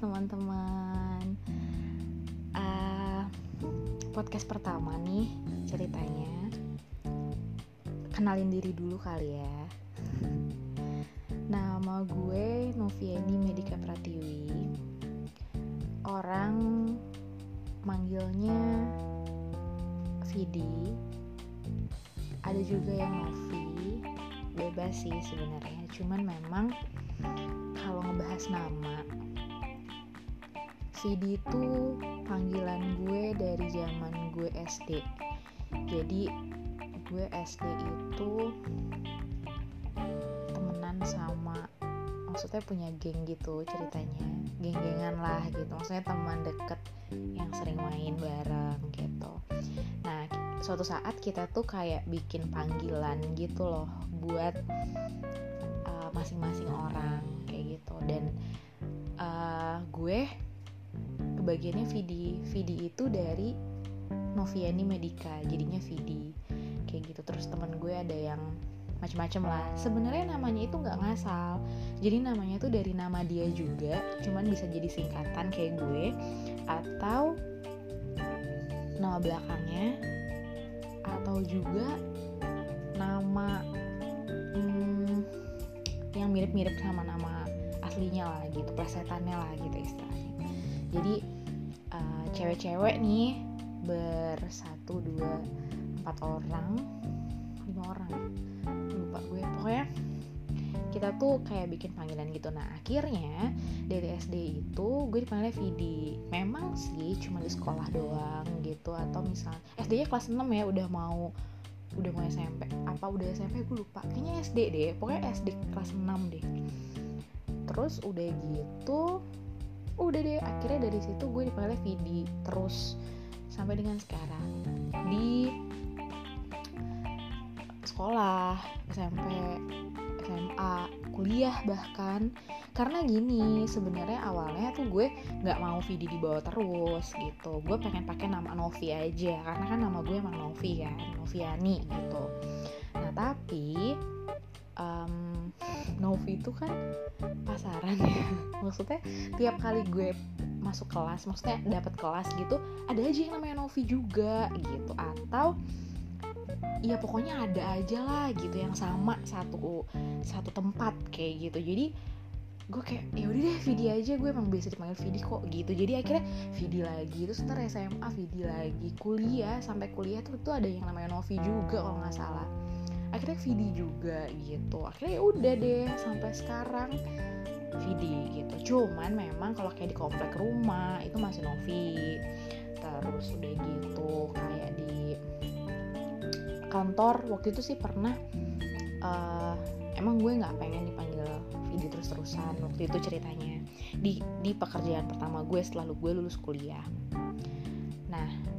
teman-teman. Uh, Podcast pertama nih ceritanya. Kenalin diri dulu kali ya. Nama gue Novieni Medika Pratiwi. Orang manggilnya Vidi. Ada juga yang Novi. Bebas sih sebenarnya. Cuman memang kalau ngebahas nama Vidi itu panggilan gue dari zaman gue SD jadi gue SD itu temenan sama maksudnya punya geng gitu ceritanya. Geng-gengan lah gitu. Maksudnya teman deket yang sering main bareng gitu. Nah suatu saat kita tuh kayak bikin panggilan gitu loh buat uh, masing-masing uh, orang kayak gitu. Dan uh, gue kebagiannya Vidi Vidi itu dari Noviani Medika jadinya Vidi kayak gitu. Terus teman gue ada yang macem-macem lah. Sebenarnya namanya itu nggak ngasal. Jadi namanya itu dari nama dia juga cuman bisa jadi singkatan kayak gue atau nama belakangnya atau juga nama hmm, yang mirip-mirip sama nama aslinya lah gitu plesetannya lah gitu istilahnya. Jadi cewek-cewek nih bersatu dua empat orang lima orang lupa gue. Pokoknya kita tuh kayak bikin panggilan gitu. Nah akhirnya dari SD itu gue dipanggilnya Vidi. Memang sih cuma di sekolah doang gitu atau misal SD nya kelas 6 ya udah mau udah mau SMP apa udah SMP gue lupa. Kayaknya SD deh pokoknya SD kelas 6 deh. Terus udah gitu udah deh akhirnya dari situ gue dipanggil Vidi terus sampai dengan sekarang di sekolah SMP SMA kuliah bahkan. Karena gini sebenarnya awalnya tuh gue nggak mau Vidi dibawa terus gitu. Gue pengen pakai nama Novi aja karena kan nama gue emang Novi kan Noviani gitu. Nah tapi um, Novi itu kan pasaran ya. Maksudnya tiap kali gue masuk kelas maksudnya dapat kelas gitu ada aja yang namanya Novi juga gitu. Atau ya pokoknya ada aja lah gitu yang sama satu satu tempat kayak gitu. Jadi gue kayak ya udah deh Vidi aja. Gue emang biasa dipanggil Vidi kok gitu. Jadi akhirnya Vidi lagi terus ntar SMA Vidi lagi. Kuliah sampai kuliah tuh tuh ada yang namanya Novi juga kalau nggak salah akhirnya Vidi juga gitu. Akhirnya ya udah deh sampai sekarang Vidi gitu. Cuman memang kalau kayak di komplek rumah itu masih Novi terus udah gitu kayak di kantor waktu itu sih pernah uh, emang gue nggak pengen dipanggil Vidi terus-terusan waktu itu ceritanya. Di di pekerjaan pertama gue setelah gue lulus kuliah. Nah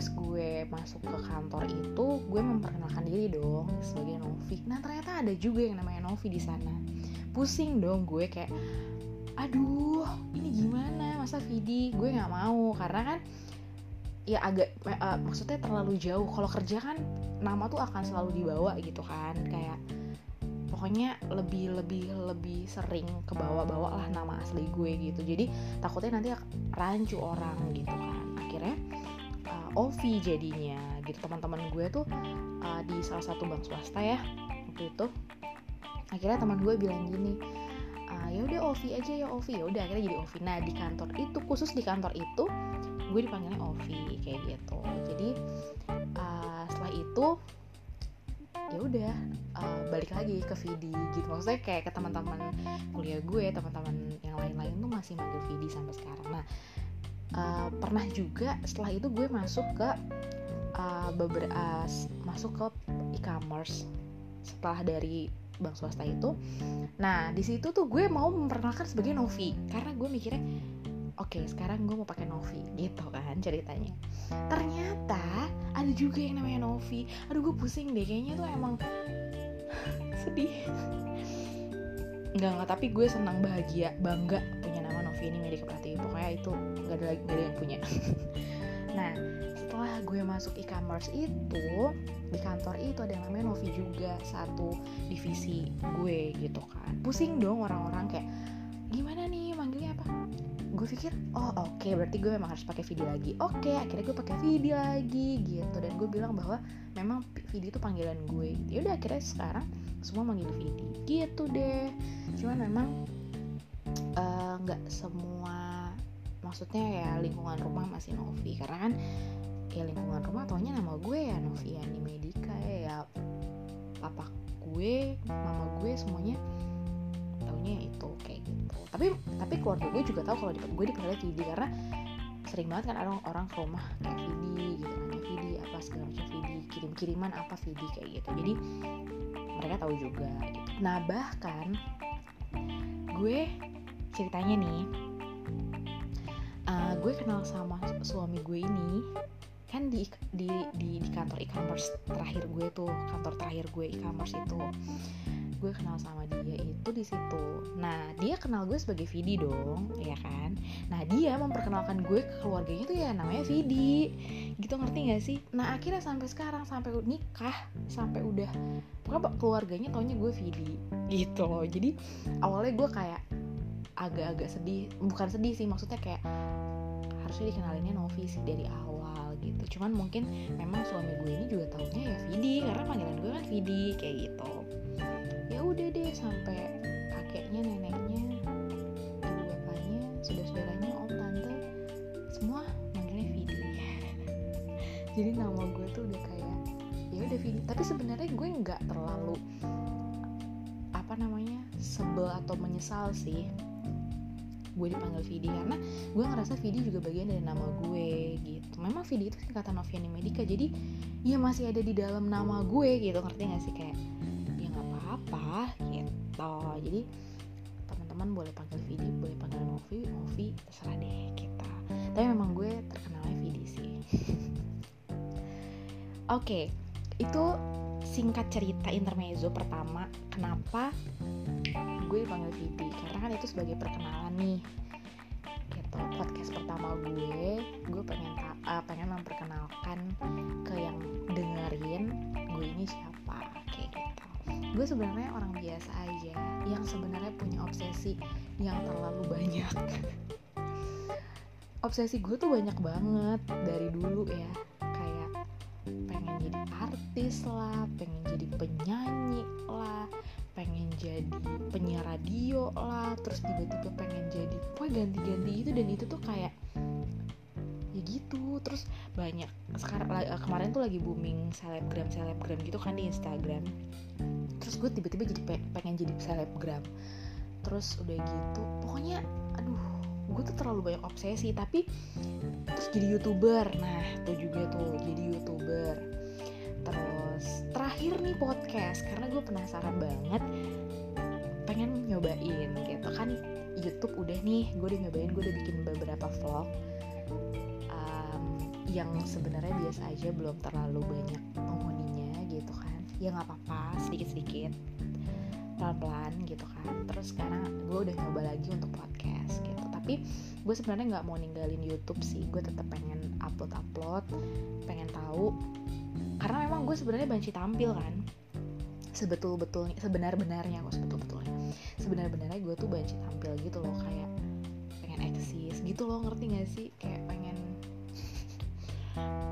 pas gue masuk ke kantor itu gue memperkenalkan diri dong sebagai Novi. Nah ternyata ada juga yang namanya Novi di sana. Pusing dong gue kayak aduh ini gimana? Masa Vidi? Gue nggak mau karena kan ya agak uh, maksudnya terlalu jauh. Kalau kerja kan nama tuh akan selalu dibawa gitu kan. Kayak pokoknya lebih lebih lebih sering ke bawah-bawah lah nama asli gue gitu. Jadi takutnya nanti rancu orang gitu kan. Akhirnya Ovi jadinya gitu. Teman-teman gue tuh uh, di salah satu bank swasta ya waktu itu. Akhirnya teman gue bilang gini uh, ya udah Ovi aja ya Ovi. Ya udah akhirnya jadi Ovi. Nah di kantor itu khusus di kantor itu gue dipanggilnya Ovi kayak gitu. Jadi uh, setelah itu ya udah uh, balik lagi ke Vidi gitu. Maksudnya kayak ke teman-teman kuliah gue teman-teman yang lain-lain tuh masih manggil Vidi sampai sekarang. Nah uh, pernah juga setelah itu gue masuk ke uh, beberapa uh, masuk ke e-commerce setelah dari bank swasta itu. Nah di situ tuh gue mau memperkenalkan sebagai Novi karena gue mikirnya oke okay, sekarang gue mau pakai Novi gitu kan ceritanya. Ternyata ada juga yang namanya Novi. Aduh gue pusing deh kayaknya tuh emang sedih. Enggak, enggak, tapi gue senang bahagia, bangga punya ini Medika Pratiwi. Pokoknya itu gak ada lagi ada yang punya. nah, setelah gue masuk e-commerce itu di kantor itu ada yang namanya Novi juga satu divisi gue gitu kan. Pusing dong orang-orang kayak gimana nih manggilnya apa? gue pikir oh oke okay, berarti gue memang harus pakai video lagi oke okay, akhirnya gue pakai video lagi gitu dan gue bilang bahwa memang video itu panggilan gue ya udah akhirnya sekarang semua manggil video gitu deh cuman memang eh, nggak semua maksudnya ya lingkungan rumah masih Novi karena kan ya lingkungan rumah taunya nama gue ya Noviani Medika ya, ya papa gue mama gue semuanya taunya itu kayak gitu. Tapi tapi keluarga gue juga tahu kalau gue dipanggil Vidi karena sering banget kan orang orang ke rumah kayak Vidi gitu nanya Vidi apa segala macam Vidi kirim kiriman apa Vidi kayak gitu. Jadi mereka tahu juga gitu. Nah bahkan gue ceritanya nih uh, gue kenal sama suami gue ini kan di di di, di kantor e-commerce terakhir gue tuh kantor terakhir gue e-commerce itu gue kenal sama dia itu di situ. Nah dia kenal gue sebagai Vidi dong ya kan? Nah dia memperkenalkan gue ke keluarganya tuh ya namanya Vidi. Gitu ngerti gak sih? Nah akhirnya sampai sekarang sampai nikah sampai udah pokoknya keluarganya taunya gue Vidi. Gitu loh. Jadi awalnya gue kayak agak-agak sedih. Bukan sedih sih maksudnya kayak harusnya dikenalinnya Novi sih dari awal gitu. Cuman mungkin memang suami gue ini juga taunya ya Vidi karena panggilan gue kan Vidi kayak gitu. Ya udah deh sampai kakeknya neneknya ibu bapaknya saudara-saudaranya om tante semua manggilnya Vidi. Jadi nama gue tuh udah kayak ya udah Vidi. Tapi sebenarnya gue nggak terlalu apa namanya sebel atau menyesal sih gue dipanggil Vidi karena gue ngerasa Vidi juga bagian dari nama gue gitu. Memang Vidi itu singkatan Noviani Medika jadi ya masih ada di dalam nama gue gitu ngerti gak sih? Kayak ya nggak apa-apa gitu. Jadi teman-teman boleh panggil Vidi boleh panggil Novi Novi terserah deh kita. Tapi memang gue terkenalnya Vidi sih. Oke okay, itu singkat cerita intermezzo pertama kenapa gue dipanggil Vidi karena kan itu sebagai perkenalan nih. Gitu podcast pertama gue gue pengen uh, pengen memperkenalkan ke yang dengerin gue ini siapa kayak gitu. Gue sebenarnya orang biasa aja yang sebenarnya punya obsesi yang terlalu banyak. Obsesi gue tuh banyak banget dari dulu ya. Kayak pengen jadi artis lah pengen jadi penyanyi jadi penyiar radio lah terus tiba-tiba pengen jadi pokoknya ganti-ganti itu dan itu tuh kayak ya gitu. Terus banyak sekarang eh, kemarin tuh lagi booming selebgram selebgram gitu kan di Instagram. Terus gue tiba-tiba jadi pengen jadi selebgram. Terus udah gitu pokoknya aduh gue tuh terlalu banyak obsesi tapi terus jadi youtuber. Nah tuh juga tuh jadi youtuber. Terus terakhir nih podcast karena gue penasaran banget pengen nyobain gitu. Kan YouTube udah nih gue udah nyobain gue udah bikin beberapa vlog. Um, yang sebenarnya biasa aja belum terlalu banyak penghuninya gitu kan. Ya nggak apa-apa sedikit-sedikit. Pelan-pelan gitu kan. Terus sekarang gue udah nyoba lagi untuk podcast gitu. Tapi gue sebenarnya nggak mau ninggalin YouTube sih. Gue tetap pengen upload upload pengen tahu. Karena memang gue sebenarnya banci tampil kan. Sebetul betulnya sebenar-benarnya kok sebetul betulnya sebenar-benarnya gue tuh banci tampil gitu loh kayak pengen eksis gitu loh ngerti gak sih? Kayak pengen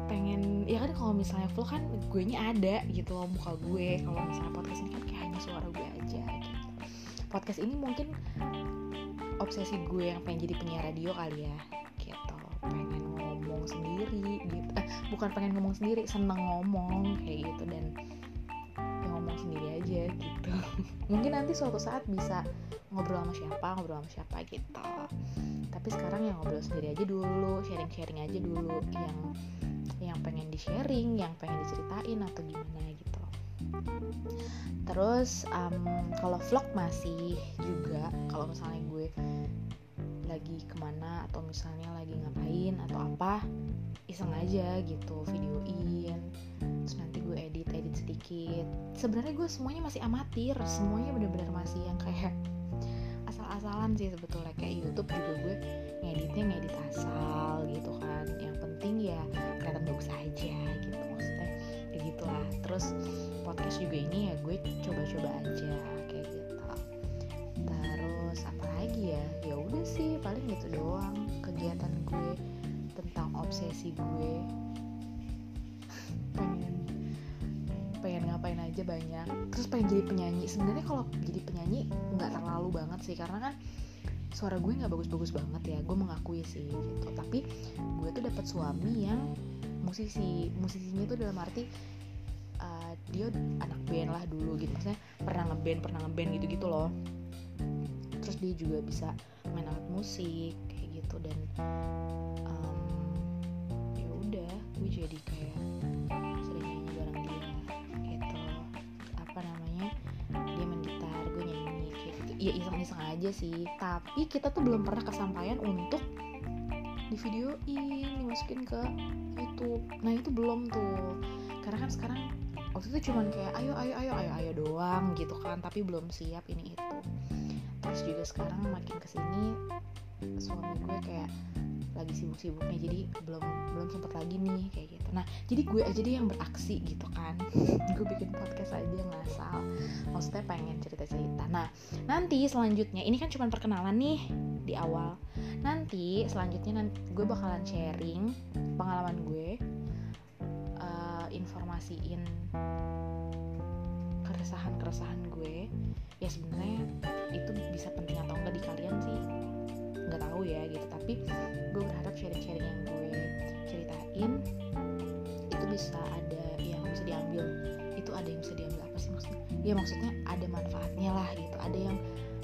pengen ya kan kalau misalnya vlog kan gue nya ada gitu loh muka gue. Kalau misalnya podcast ini kan kayak hanya suara gue aja gitu. Podcast ini mungkin obsesi gue yang pengen jadi penyiar radio kali ya gitu. Pengen ngomong sendiri gitu. Eh, bukan pengen ngomong sendiri seneng ngomong kayak gitu. Dan sendiri aja gitu. Mungkin nanti suatu saat bisa ngobrol sama siapa ngobrol sama siapa gitu. Tapi sekarang ya ngobrol sendiri aja dulu sharing sharing aja dulu yang yang pengen di sharing yang pengen diceritain atau gimana gitu. Terus um, kalau vlog masih juga kalau misalnya gue lagi ke mana atau misalnya lagi ngapain atau apa iseng aja gitu videoin. Terus nanti gue edit edit sedikit. Sebenarnya gue semuanya masih amatir semuanya benar-benar masih yang kayak asal-asalan sih sebetulnya. Kayak YouTube juga gue ngeditnya ngedit asal gitu kan. Yang penting ya kelihatan bagus aja gitu maksudnya. Kayak gitulah. Terus podcast juga ini ya gue coba-coba aja gitu doang kegiatan gue tentang obsesi gue. Pengen pengen ngapain aja banyak. Terus pengen jadi penyanyi. Sebenarnya kalau jadi penyanyi nggak terlalu banget sih karena kan suara gue nggak bagus-bagus banget ya. Gue mengakui sih gitu. Tapi gue tuh dapat suami yang musisi. Musisinya tuh dalam arti uh, dia anak band lah dulu gitu. Maksudnya pernah ngeband pernah ngeband gitu gitu loh. Terus dia juga bisa main alat musik kayak gitu. Dan um, ya udah gue jadi kayak sering nyanyi bareng dia gitu. Apa namanya dia main gitar gue nyanyi kayak gitu. Ya iseng-iseng aja sih. Tapi kita tuh belum pernah kesampaian untuk di videoin dimasukin ke YouTube. Nah itu belum tuh. Karena kan sekarang waktu itu cuman kayak ayo ayo ayo ayo ayo doang gitu kan. Tapi belum siap ini itu terus juga sekarang makin ke sini suami gue kayak lagi sibuk-sibuknya jadi belum belum sempet lagi nih kayak gitu. Nah jadi gue aja deh yang beraksi gitu kan. Gue bikin podcast aja ngasal. Maksudnya pengen cerita-cerita. Nah nanti selanjutnya ini kan cuma perkenalan nih di awal. Nanti selanjutnya nanti gue bakalan sharing pengalaman gue uh, informasiin keresahan-keresahan gue ya sebenarnya itu bisa penting atau enggak di kalian sih. Nggak tahu ya gitu. Tapi gue berharap sharing-sharing yang gue ceritain itu bisa ada yang bisa diambil. Itu ada yang bisa diambil apa sih maksudnya? Ya maksudnya ada manfaatnya lah gitu. Ada yang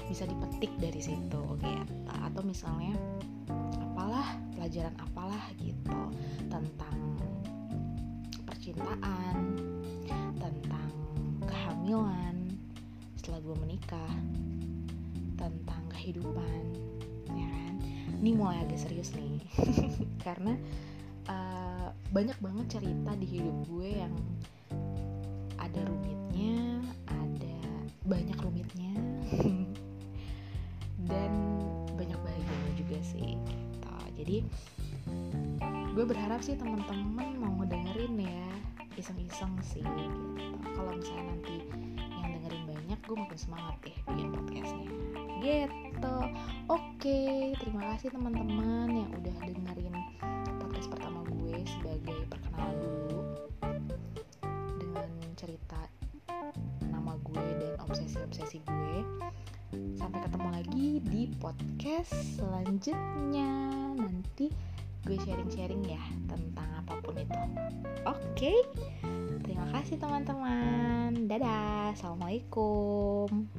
bisa dipetik dari situ gitu. Atau misalnya apalah pelajaran apalah gitu. Tentang percintaan tentang kehamilan gue menikah tentang kehidupan ya kan ini mulai agak serius nih karena uh, banyak banget cerita di hidup gue yang ada rumitnya ada banyak rumitnya dan banyak bahagianya juga sih gitu. jadi gue berharap sih teman-teman mau ngedengerin ya iseng-iseng sih gitu kalau misalnya nanti gue makin semangat deh bikin podcastnya. Gitu. Oke terima kasih teman-teman yang udah dengerin podcast pertama gue sebagai perkenalan dulu. Dengan cerita nama gue dan obsesi-obsesi gue. Sampai ketemu lagi di podcast selanjutnya. Nanti gue sharing-sharing ya tentang apa pun itu. Oke terima kasih teman-teman dadah assalamualaikum